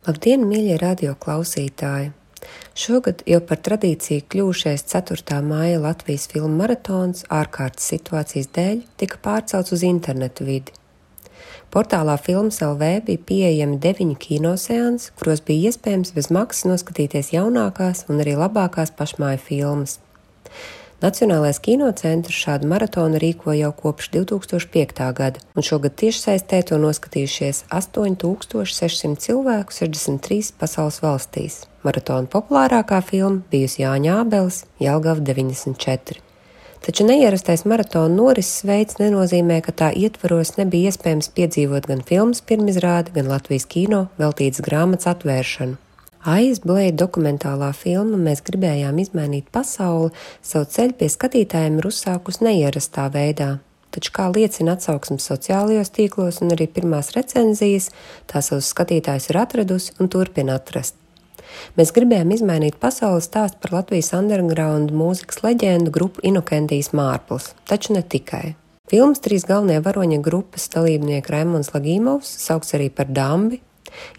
Labdien, mīļie radio klausītāji! Šogad jau par tradīciju kļuvušais 4. māja Latvijas filmu maratons ārkārtas situācijas dēļ tika pārcelts uz internetu vidi. Portālā Filmas LV bija pieejami deviņi kinoseansi, kuros bija iespējams bez maksas noskatīties jaunākās un arī labākās pašmāju filmas. Nacionālais kinocentrs šādu maratonu rīko jau kopš 2005. gada, un šogad tiešsaistē to noskatījušies 8600 cilvēku 63 pasaules valstīs. Maratona populārākā filma bijusi Jāņa Ābeles Jelgava 94. Taču neierastais maratona norises veids nenozīmē, ka tā ietvaros nebija iespējams piedzīvot gan filmas pirmizrādi, gan Latvijas kino veltītas grāmatas atvēršanu. Aizblēja dokumentālā filma Mēs gribējām izmainīt pasauli, savu ceļu pie skatītājiem ir uzsākus neierastā veidā. Taču, kā liecina atsauksmes sociālajos tīklos un arī pirmās recenzijas, tā savus skatītājus ir atradusi un turpina atrast. Mēs gribējām izmainīt pasaules stāstu par Latvijas underground mūzikas leģendu grupu Inokentijas Mārpls, taču ne tikai. Filmas trīs galvenie varoņa grupas dalībnieki Raimons Lagīmovs, saukts arī par Dambi,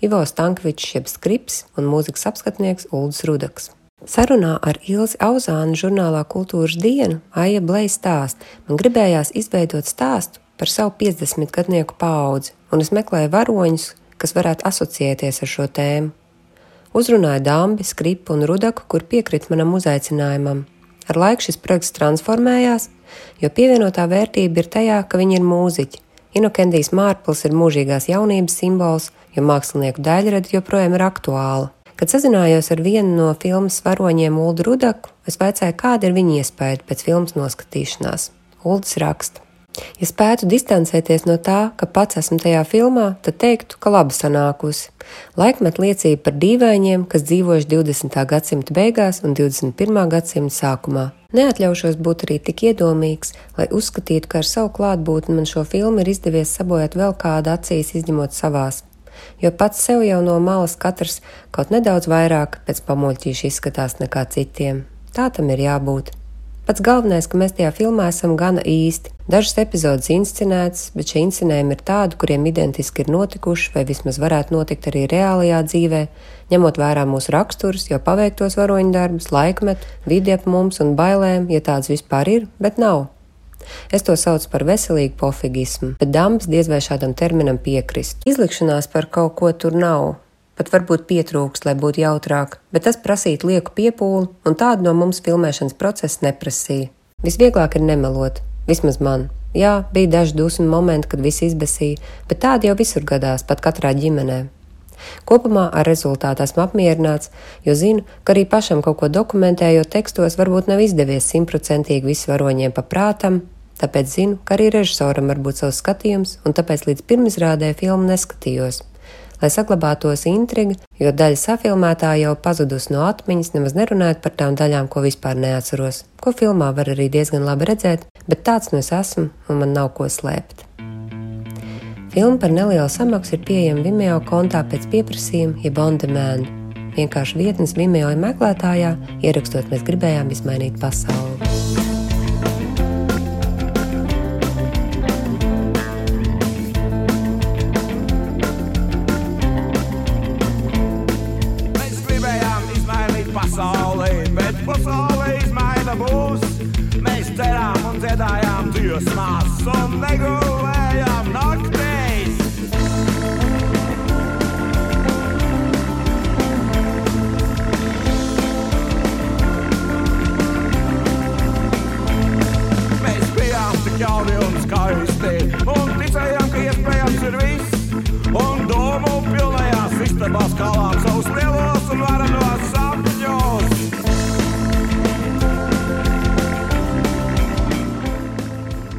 Ivo Stankovičs jeb Skrips un mūzikas apskatnieks Uldis Rudaks. Sarunā ar Ilzi Auzānu žurnālā Kultūras dienu Aija Blēja stāst, man gribējās izveidot stāstu par savu 50 gadnieku paudzi, un es meklēju varoņus, kas varētu asociēties ar šo tēmu. Uzrunāju Dambi, Skripu un Rudaku, kur piekrita manam uzaicinājumam. Ar laiku šis projekts transformējās, jo pievienotā vērtība ir tajā, ka viņi ir mūziķi. Inokendijas Mārpils ir mūžīgās jaunības simbols, jo mākslinieku daļrada joprojām ir aktuāla. Kad sazinājos ar vienu no filmas varoņiem, Ulu Rudaku, es vaicāju, kāda ir viņa iespēja pēc filmas noskatīšanās. Uldis raksta. Ja spētu distancēties no tā, ka pats esmu tajā filmā, tad teiktu, ka labi sanākusi. Laikmet liecība par dīvainiem, kas dzīvojuši 20. gadsimta beigās un 21. gadsimta sākumā. Neatļaušos būt arī tik iedomīgs, lai uzskatītu, ka ar savu klātbūtni man šo filmu ir izdevies sabojāt vēl kādu acīs, izņemot savās jo pats sev jau no malas katrs kaut nedaudz vairāk pēc pamuļķīša izskatās nekā citiem. Tā tam ir jābūt. Pats galvenais, ka mēs tajā filmā esam gana īsti. Dažas epizodes inscenētas, bet šie inscenējumi ir tādi, kuriem identiski ir notikuši, vai vismaz varētu notikt arī reālajā dzīvē, ņemot vērā mūsu raksturus, jau paveiktos varoņu darbus, laikmetu, vidi ap mums un bailēm, ja tāds vispār ir, bet nav. Es to saucu par veselīgu pofigismu, bet dambs diez vai šādam terminam piekrist. Izlikšanās par kaut ko tur nav. Pat varbūt pietrūkst, lai būtu jautrāk, bet tas prasītu lieku piepūli, un tādu no mums filmēšanas procesa neprasīja. Visvieglāk ir nemelot, vismaz man. Jā, bija daži dusmu momenti, kad viss izbēsīja, bet tādi jau visur gadās, pat katrā ģimenē. Kopumā ar rezultātu esmu apmierināts, jo zinu, ka arī pašam kaut ko dokumentējot tekstos varbūt nav izdevies simtprocentīgi visu varoņiem paprātam, tāpēc zinu, ka arī režisoram var būt savs skatījums, un tāpēc līdz pirmizrādē filmu neskatījos. Lai saglabātos intriga, jo daļa safilmētā jau pazudus no atmiņas, nemaz nerunājot par tām daļām, ko vispār neatceros, ko filmā var arī diezgan labi redzēt, bet tāds nu es esmu un man nav ko slēpt. Filma par nelielu samaksu ir pieejama Vimeo kontā pēc pieprasījuma, jeb on demand. Vienkārši vietnes Vimeo meklētājā ierakstot, mēs gribējām izmainīt pasauli. Istabās kalām savus lielos un varenos sapņos.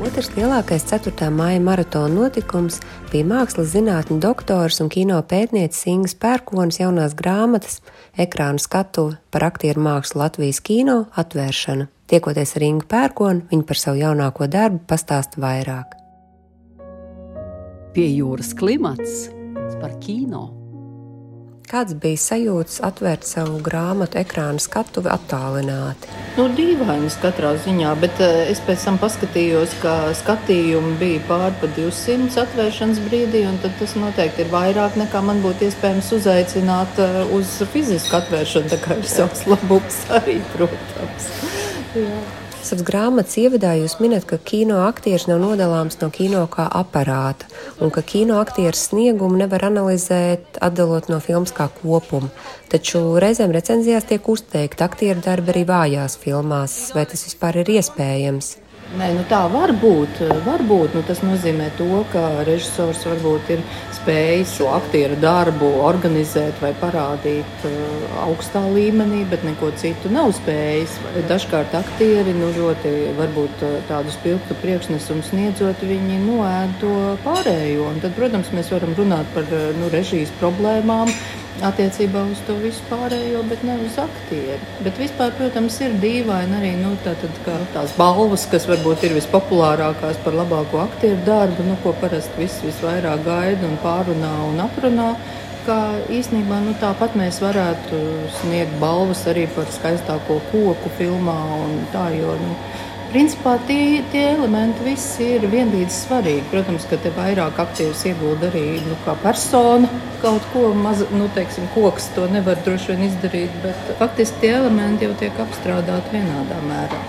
Otrs lielākais 4. māja maratona notikums bija mākslas zinātņu doktors un kino pētnieces Ingas Pērkonas jaunās grāmatas ekrāna skatuve par aktieru mākslu Latvijas kino atvēršana. Tiekoties ar Ingu Pērkonu, viņa par savu jaunāko darbu pastāsta vairāk. Pie jūras klimats par kino. Kāds bija sajūts atvērt savu grāmatu ekrāna skatuvi attālināti? Nu, dīvainas katrā ziņā, bet uh, es pēc tam paskatījos, ka skatījumi bija pār pa 200 atvēršanas brīdī, un tas noteikti ir vairāk nekā man būtu iespējams uzaicināt uh, uz fizisku atvēršanu. Tā kā ir savs labums arī, protams. Jā. Savas grāmatas ievadā jūs minat, ka kino aktieris nav nodalāms no kino kā aparāta, un ka kino aktieru sniegumu nevar analizēt, atdalot no filmas kā kopuma. Taču reizēm recenzijās tiek uzteikti aktieru darbi arī vājās filmās. Vai tas vispār ir iespējams? Nē, nu tā var būt. Var būt. Nu, tas nozīmē, to, ka režisors varbūt ir spējis šo aktieru darbu organizēt vai parādīt uh, augstā līmenī, bet neko citu nav spējis. Dažkārt aktieri nu, ļoti varbūt uh, tādus pilnu priekšnesumu sniedzot, viņi noēd to pārējo. Un tad, protams, mēs varam runāt par uh, nu, režijas problēmām attiecībā uz to visu pārējo, bet ne uz aktieru. Bet vispār, protams, ir dīvaini arī nu, tātad, tās balvas, kas varbūt ir vispopulārākās par labāko aktieru darbu, nu, ko parasti viss visvairāk gaida un pārunā un aprunā. Kā īstenībā nu, tāpat mēs varētu sniegt balvas arī par skaistāko koku filmā. Tā, jo, nu, Principā tie, tie elementi visi ir vienlīdz svarīgi. Protams, ka te vairāk aktieris iegulda arī nu, kā persona kaut ko mazu, nu, teiksim, koks to nevar droši vien izdarīt, bet faktiski tie elementi jau tiek apstrādāti vienādā mērā.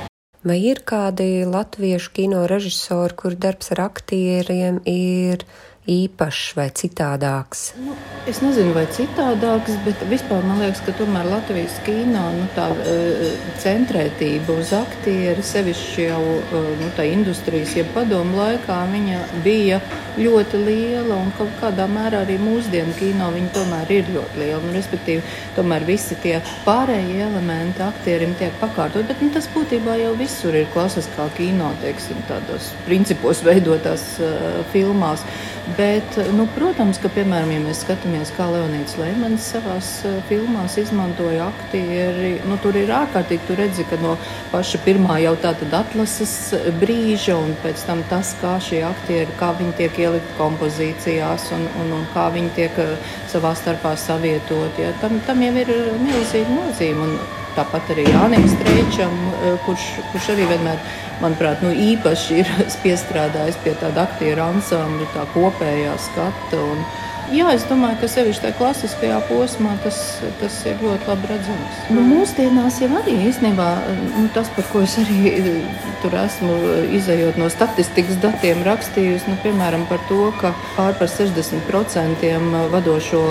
Vai ir kādi latviešu kino režisori, kur darbs ar aktieriem ir īpašs vai citādāks? Nu, es nezinu, vai citādāks, bet vispār man liekas, ka tomēr Latvijas kino nu, tā uh, centrētība uz aktieri, sevišķi jau uh, nu, tā industrijas, ja padomu laikā, bija ļoti liela un kaut kādā mērā arī mūsdienu kino viņa tomēr ir ļoti liela. Nu, respektīvi, tomēr visi tie pārējie elementi aktierim tiek pakārtot, bet nu, tas būtībā jau visur ir klasiskā kino, teiksim, tādos principos veidotās uh, filmās. Bet, nu, protams, ka, piemēram, ja mēs skatāmies, kā Leonīds Leimans savā uh, filmās izmantoja aktieri, nu, tur ir ārkārtīgi, tu redzi, ka no paša pirmā jau tāda atlases brīža, un pēc tam tas, kā šie aktieri, kā viņi tiek ielikt kompozīcijās, un, un, un kā viņi tiek uh, savā starpā savietot, ja, tam, tam jau ir milzīga nozīme. Un, Tāpat arī Jānis Streičam, uh, kurš, kurš arī vienmēr manuprāt, nu, īpaši ir piestrādājis pie tāda aktieru ansambļa, tā kopējā skata. Un, Jā, es domāju, ka sevišķi tajā klasiskajā posmā tas, tas ir ļoti labi redzams. Nu, mūsdienās jau arī īstenībā nu, tas, par ko es arī tur esmu izējot no statistikas datiem rakstījusi, nu, piemēram, par to, ka pār par 60% vadošo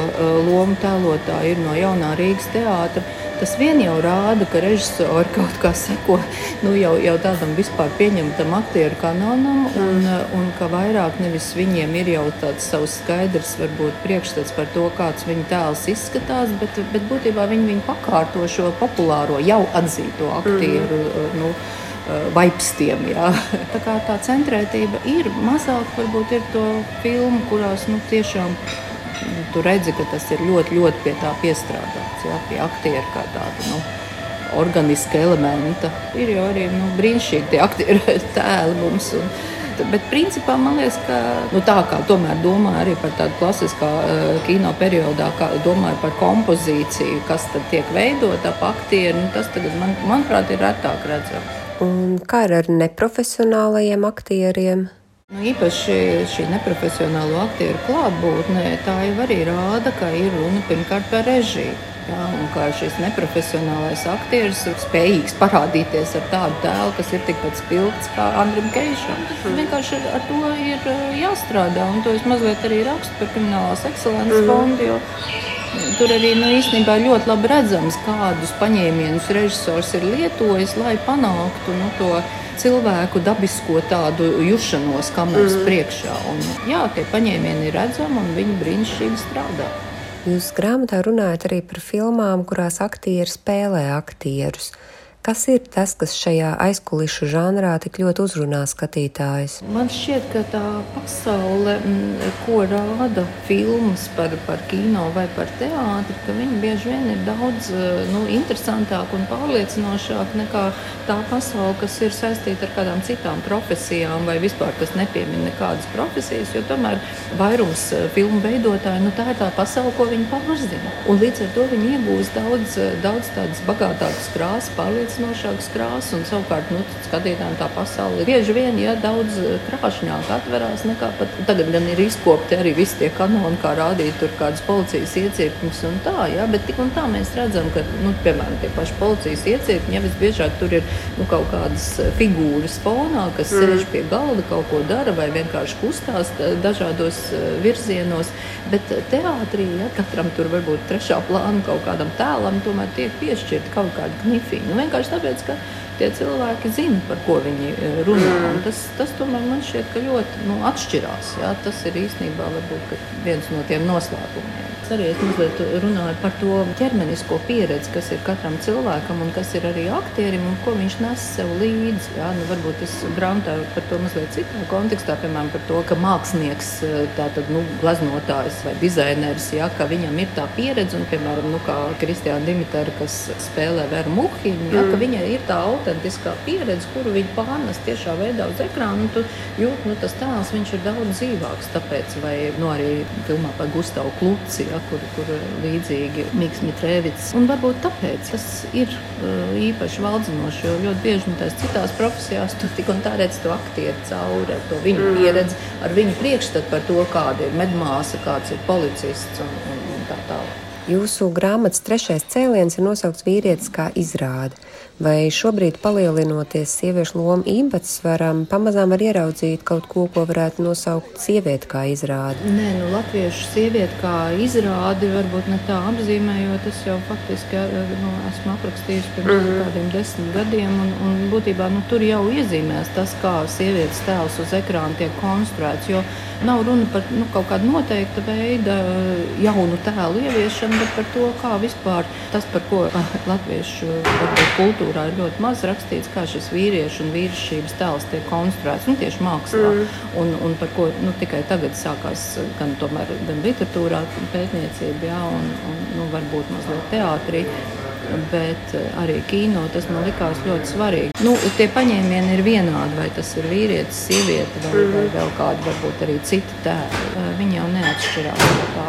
lomu tēlotāji ir no jaunā Rīgas teātra. Tas vien jau rāda, ka režisori kaut kā seko nu, jau, jau tādam vispār pieņemtam aktieru kanonam, un, un ka vairāk nevis viņiem ir jau tāds savs skaidrs, varbūt priekšstats par to, kāds viņa tēls izskatās, bet, bet būtībā viņi viņu pakārto šo populāro, jau atzīto aktieru. Mm. Nu, vaipstiem. Jā. Tā kā tā centrētība ir mazāk, varbūt ir to filmu, kurās nu, tiešām tu redzi, ka tas ir ļoti, ļoti pie tā piestrādāts, jā, pie aktieru kā tāda. Nu, Organiska elementa. Ir jau arī nu, brīnišķīgi tie aktieru tēli mums. Un, Bet, principā, man liekas, ka nu, tā kā tomēr domā arī par tādu klasiskā uh, kino periodā, kā domāju par kompozīciju, kas tad tiek veidota ap aktieru, nu, tas tagad, man, manuprāt, ir retāk redzams. Un kā ir ar neprofesionālajiem aktieriem? Nu, īpaši šī neprofesionālo aktieru klātbūtne, tā jau arī rāda, ka ir runa pirmkārt par režiju. Jā, un kā šis neprofesionālais aktieris ir spējīgs parādīties ar tādu tēlu, kas ir tikpat spilgts kā Andrim Keišam. Mm. Vienkārši ar, to ir jāstrādā, un to es mazliet arī rakstu par kriminālās ekscelences mm. fondu, jo tur arī nu, īstenībā ļoti labi redzams, kādus paņēmienus režisors ir lietojis, lai panāktu nu, to cilvēku dabisko tādu jušanos kameras mm. priekšā. Un, jā, tie paņēmieni ir redzami un viņi brīnišķīgi strādā. Jūs grāmatā runājat arī par filmām, kurās aktieri spēlē aktierus. Kas ir tas, kas šajā aizkulišu žanrā tik ļoti uzrunā skatītājus? Man šķiet, ka tā pasaule, mm, ko rāda filmas par, par kino vai par teātri, ka viņi bieži vien ir daudz eh, nu, interesantāka un pārliecinošāka nekā tā pasaule, kas ir saistīta ar kādām citām profesijām vai vispār kas nepiemina nekādas profesijas. Jo tomēr vairums eh, filmu veidotāju nu, tā ir tā pasaule, ko viņi pārzina. Un līdz ar to viņi iegūst daudz, eh, daudz tādas bagātākas krāsas, pārliecinošākas krāsas, un savukārt nu, skatītājiem tā pasaule ir bieži vien ja, daudz eh, krāšņāk atverās nekā pat tagad. Gan ir izkopti arī visi tie kanoni, kā rādīt tur kādas policijas iecirkņus un tā, ja, bet tik un tā mēs redzam, ka, nu, piemēram, tie paši policijas iecirkņi, ja visbiežāk tur ir nu, kaut kādas eh, figūras fonā, kas mm. sēž pie galda, kaut ko dara vai vienkārši kustās dažādos virzienos, bet teātrī, ja, katram tur varbūt trešā plāna kaut kādam tēlam tomēr tiek piešķirta kaut kāda knifiņa. Nu, vienkārši tāpēc, ka tie cilvēki zina, par ko viņi e, runā. Mm. Tas, tas tomēr man šķiet, ka ļoti nu, atšķirās. Jā. Tas ir īstenībā varbūt, viens no tiem noslēpumiem arī es mazliet runāju par to ķermenisko pieredzi, kas ir katram cilvēkam un kas ir arī aktierim un ko viņš nes sev līdzi. Jā, nu, varbūt es grāmatā par to mazliet citā kontekstā, piemēram, par to, ka mākslinieks, tātad, nu, glaznotājs vai dizaineris, jā, ka viņam ir tā pieredze un, piemēram, nu, kā Kristiāna Dimitara, kas spēlē Veru Muhiņu, jā, mm. ka viņai ir tā autentiskā pieredze, kuru viņa pārnes tiešā veidā uz ekrānu, tu jūt, nu, tas tēls, viņš ir daudz dzīvāks, tāpēc, vai, nu, arī filmā par Gustavu Kluci, jā, kur, kur līdzīgi Mikls Mitrēvits. Un varbūt tāpēc tas ir uh, īpaši valdzinoši, jo ļoti bieži nu, tās citās profesijās tu tik un tā redz to aktieru cauri ar to viņu mm. pieredzi, ar viņu priekšstatu par to, kāda ir medmāsa, kāds ir policists un, un, un tā tālāk. Jūsu grāmatas trešais cēliens ir nosaukts vīrietis kā izrāde. Vai šobrīd, palielinoties sieviešu lomu īpatsvaram, pamazām var ieraudzīt kaut ko, ko varētu nosaukt sievieti kā izrādi? Nē, nu, latviešu sievieti kā izrādi varbūt ne tā apzīmējot. Es jau faktiski nu, esmu aprakstījusi pirms mm -hmm. kādiem desmit gadiem, un, un būtībā nu, tur jau iezīmēs tas, kā sievietes tēls uz ekrāna tiek konstruēts. Jo nav runa par nu, kaut kādu noteiktu veidu jaunu tēlu ieviešanu runājam par to, kā vispār tas, par ko latviešu kultūrā ir ļoti maz rakstīts, kā šis vīriešu un vīrišķības tēls tiek konstruēts nu, tieši mākslā. Mm. Un, un par ko nu, tikai tagad sākās gan, tomēr, gan literatūrā pētniecība, jā, un, un nu, varbūt mazliet teātrī bet arī kino tas man likās ļoti svarīgi. Nu, tie paņēmieni ir vienādi, vai tas ir vīrietis, sieviete vai, vai mhm. vēl kādi, varbūt arī citi tēli. Viņi jau neatšķirās no tā.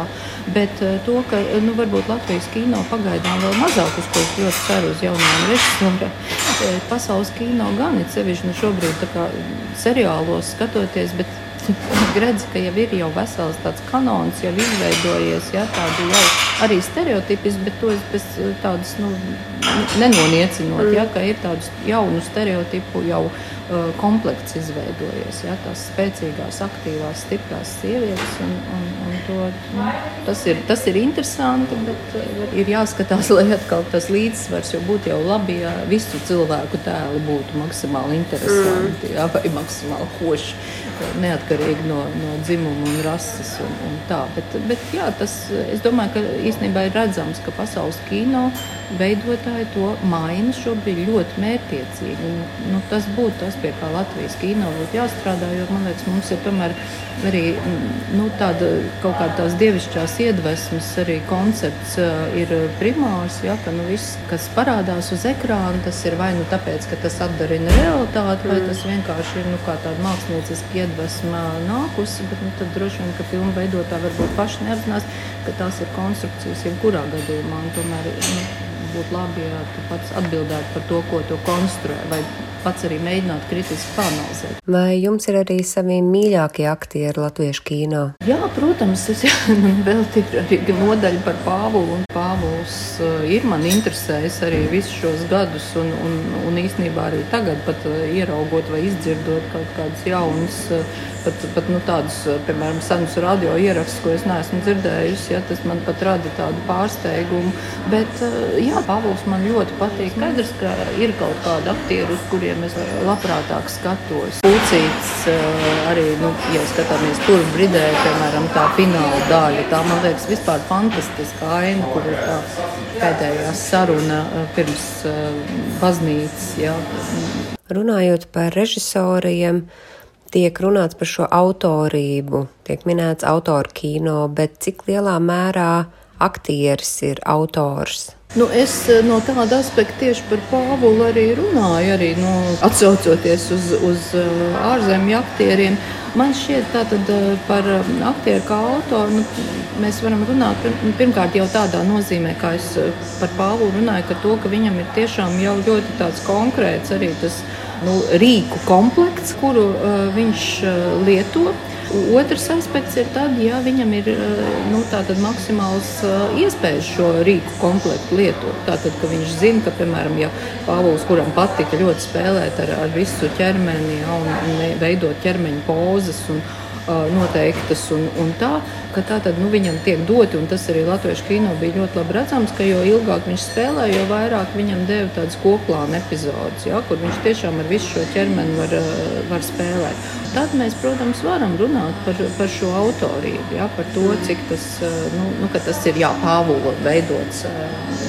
Bet eh, to, ka nu, varbūt Latvijas kino pagaidām vēl mazāk, uz ko es ļoti ceru uz jaunām režisoriem, eh, pasaules kino gan ir sevišķi nu, šobrīd seriālos skatoties. Bet redz, ka jau ir jau vesels tāds kanons, jau izveidojies, ja, tādi jau arī stereotipiski, bet to es bez eh, tādas, nu, nenoniecinot, ja, ka ir tādu jaunu stereotipu jau uh, komplekts izveidojies. Ja, tās spēcīgās, aktīvās, stiprās sievietes. Un, un, un to, nu, tas, ir, tas ir interesanti, bet uh, ir jāskatās, lai atkal tas līdzsvars jau būtu jau labi, ja visu cilvēku tēli būtu maksimāli interesanti mm. ja, vai maksimāli koši, neatkarīgi no, no dzimuma un rases. Un, un tā. bet, bet jā, tas, es domāju, ka īstenībā ir redzams, ka pasaules kino veidotāji to maina šobrīd ļoti mērķiecīgi. Nu, tas būtu tas, pie kā Latvijas kino būtu jāstrādā, jo man liekas, mums ir tomēr arī nu, tāda kaut kāda tās dievišķās iedvesmas arī koncepts uh, ir primārs, ja, ka nu, viss, kas parādās uz ekrāna, tas ir vai nu tāpēc, ka tas atdarina realitāti, vai mm. tas vienkārši ir nu, kā tāda mākslinieciska iedvesma nākusi, bet nu, tad droši vien, ka filmu veidotāji varbūt paši neapzinās, ka tās ir konstrukcijas jebkurā gadījumā, un tomēr nu, būtu labi, ja tu pats atbildētu par to, ko tu konstruē, vai pats arī mēģināt kritiski panalizēt. Vai jums ir arī savi mīļākie aktieri latviešu kino? Jā, protams, es vēl ir arī nodaļa par Pāvulu. Pāvuls uh, ir man interesējis arī visus šos gadus, un, un, un īstenībā arī tagad pat uh, ieraugot vai izdzirdot kaut kādas jaunas uh, pat, pat nu, tādus, eh, piemēram, senus radio ierakstus, ko es neesmu dzirdējusi. Ja, tas man pat rada tādu pārsteigumu. Bet, eh, jā, Pāvils man ļoti patīk. Skaidrs, ka ir kaut kādi aktieri, uz kuriem es labprātāk skatos. Pūcīts arī, nu, ja skatāmies tur bridē, piemēram, tā fināla daļa, tā man liekas vispār fantastiska aina, kur ir pēdējā saruna pirms baznīcas. Ja. Runājot par režisoriem, tiek runāts par šo autorību, tiek minēts autoru kino, bet cik lielā mērā aktieris ir autors? Nu, es eh, no tāda aspekta tieši par Pāvulu arī runāju, arī nu, atsaucoties uz, uz eh, ārzemju aktieriem. Man šķiet, ka eh, par aktieru kā autoru nu, mēs varam runāt pirmkārt jau tādā nozīmē, kā es par Pāvulu runāju, ka, to, ka viņam ir tiešām jau ļoti tāds konkrēts arī tas nu, rīku komplekts, kuru uh, viņš uh, lieto. Otrs aspekts ir tad, ja viņam ir eh, nu, maksimāls eh, iespējas šo rīku komplektu lietot. Tātad, ka viņš zina, ka, piemēram, ja Pāvils, kuram patika ļoti spēlēt ar, ar visu ķermeni ja, un, un veidot ķermeņa pozas un noteiktas un, un tā, ka tā tad nu, viņam tiek doti, un tas arī latviešu kino bija ļoti labi redzams, ka jo ilgāk viņš spēlē, jo vairāk viņam deva tādas koplāna epizodes, ja, kur viņš tiešām ar visu šo ķermeni var, var spēlēt. Tad mēs, protams, varam runāt par, par šo autorību, ja, par to, cik tas, nu, nu, tas ir jā, Pāvula veidots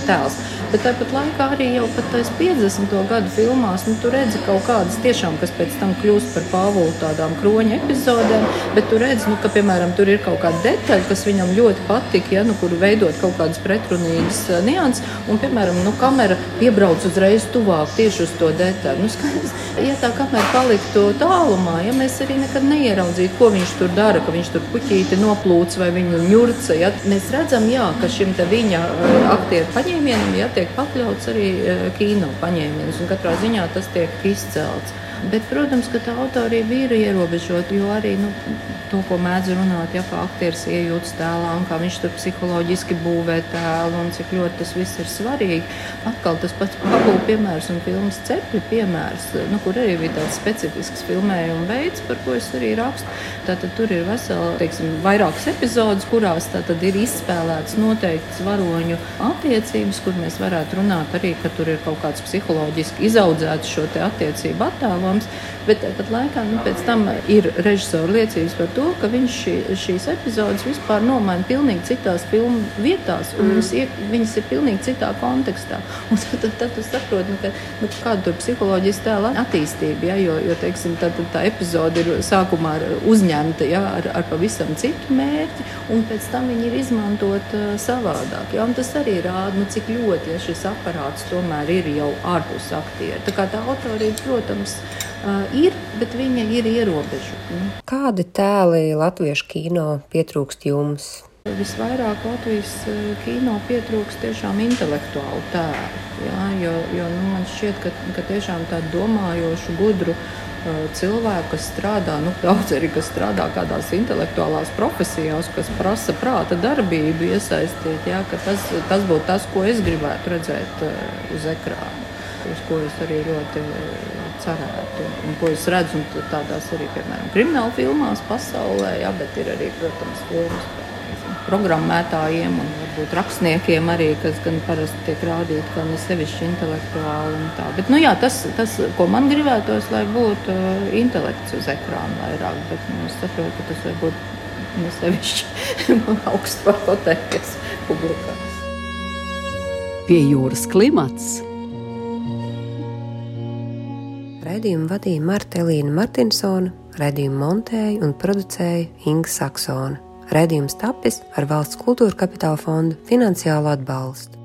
tēls. Bet tāpat laikā arī jau pat tais 50. gadu filmās, nu, tu redzi kaut kādas tiešām, kas pēc tam kļūst par Pāvulu tādām kroņa epizodēm, bet tu redzi, nu, ka, piemēram, tur ir kaut kāda detaļa, kas viņam ļoti patīk, ja, nu, kur veidot kaut kādas pretrunīgas nianses, un, piemēram, nu, kamera piebrauc uzreiz tuvāk tieši uz to detaļu. Nu, skaidrs, ja tā kamera paliktu tālumā, ja mēs arī nekad neieraudzītu, ko viņš tur dara, ka viņš tur puķīti noplūc vai viņu ņurca. Ja? Mēs redzam, jā, ka šim viņa eh, aktieru paņēmienam jā, tiek pakļauts arī eh, kino paņēmiens, un katrā ziņā tas tiek izcelts. Bet, protams, ka tā autorība ir ierobežota, jo arī nu, to, ko mēdz runāt, ja kā aktieris iejūtas tēlā un kā viņš tur psiholoģiski būvē tēlu un cik ļoti tas viss ir svarīgi. Atkal tas pats papūļu piemērs un filmas cepļu piemērs, nu, kur arī bija tāds specifisks filmējuma veids, par ko es arī rakstu. Tātad tur ir vesela, teiksim, vairākas epizodes, kurās tātad ir izspēlētas noteiktas varoņu attiecības, kur mēs varētu runāt arī, ka tur ir kaut kāds psiholoģiski izaudzēts šo te attiecību attēlu padoms, bet tāpat laikā nu, pēc tam ir režisora liecības par to, ka viņš šī, šīs epizodes vispār nomaina pilnīgi citās filmu vietās, un mm. viņas, iek, viņas ir pilnīgi citā kontekstā. Un tad, tad, tad tu saproti, nu, ka, nu, kāda ir psiholoģiska tēla attīstība, ja, jo, jo teiksim, tā, tā epizode ir sākumā uzņemta ja, ar, ar pavisam citu mērķi, un pēc tam viņi ir izmantot uh, savādāk. Ja, tas arī rāda, nu, cik ļoti ja, šis aparāts tomēr ir jau ārpus aktieru. Tā kā tā autorība, protams, uh, ir, bet viņa ir ierobežota. Kādi tēli latviešu kino pietrūkst jums? Visvairāk Latvijas kino pietrūkst tiešām intelektuālu tēlu. Ja, jo jo nu, man šķiet, ka, ka tiešām tādu domājošu, gudru cilvēku, kas strādā, nu, daudz arī kas strādā kādās intelektuālās profesijās, kas prasa prāta darbību, iesaistīt. Ja, tas, tas būtu tas, ko es gribētu redzēt uz ekrāna, uz ko es arī ļoti cerētu. Un, ko es redzu tādās arī, piemēram, krimināla filmās pasaulē, jā, bet ir arī, protams, filmas par programmētājiem un varbūt rakstniekiem arī, kas gan parasti tiek rādīti, kā ne sevišķi intelektuāli un tā. Bet, nu jā, tas, tas, ko man gribētos, lai būtu uh, intelekts uz ekrāna vairāk, bet nu, es saprotu, ka tas varbūt ne sevišķi augstu pateikties publikā. Pie jūras klimats Raidījumu vadīja Marta Elīna Martinsona, raidījumu montēja un producēja Inga Saksona. Raidījums tapis ar valsts kultūra kapitāla fondu finansiālu atbalstu.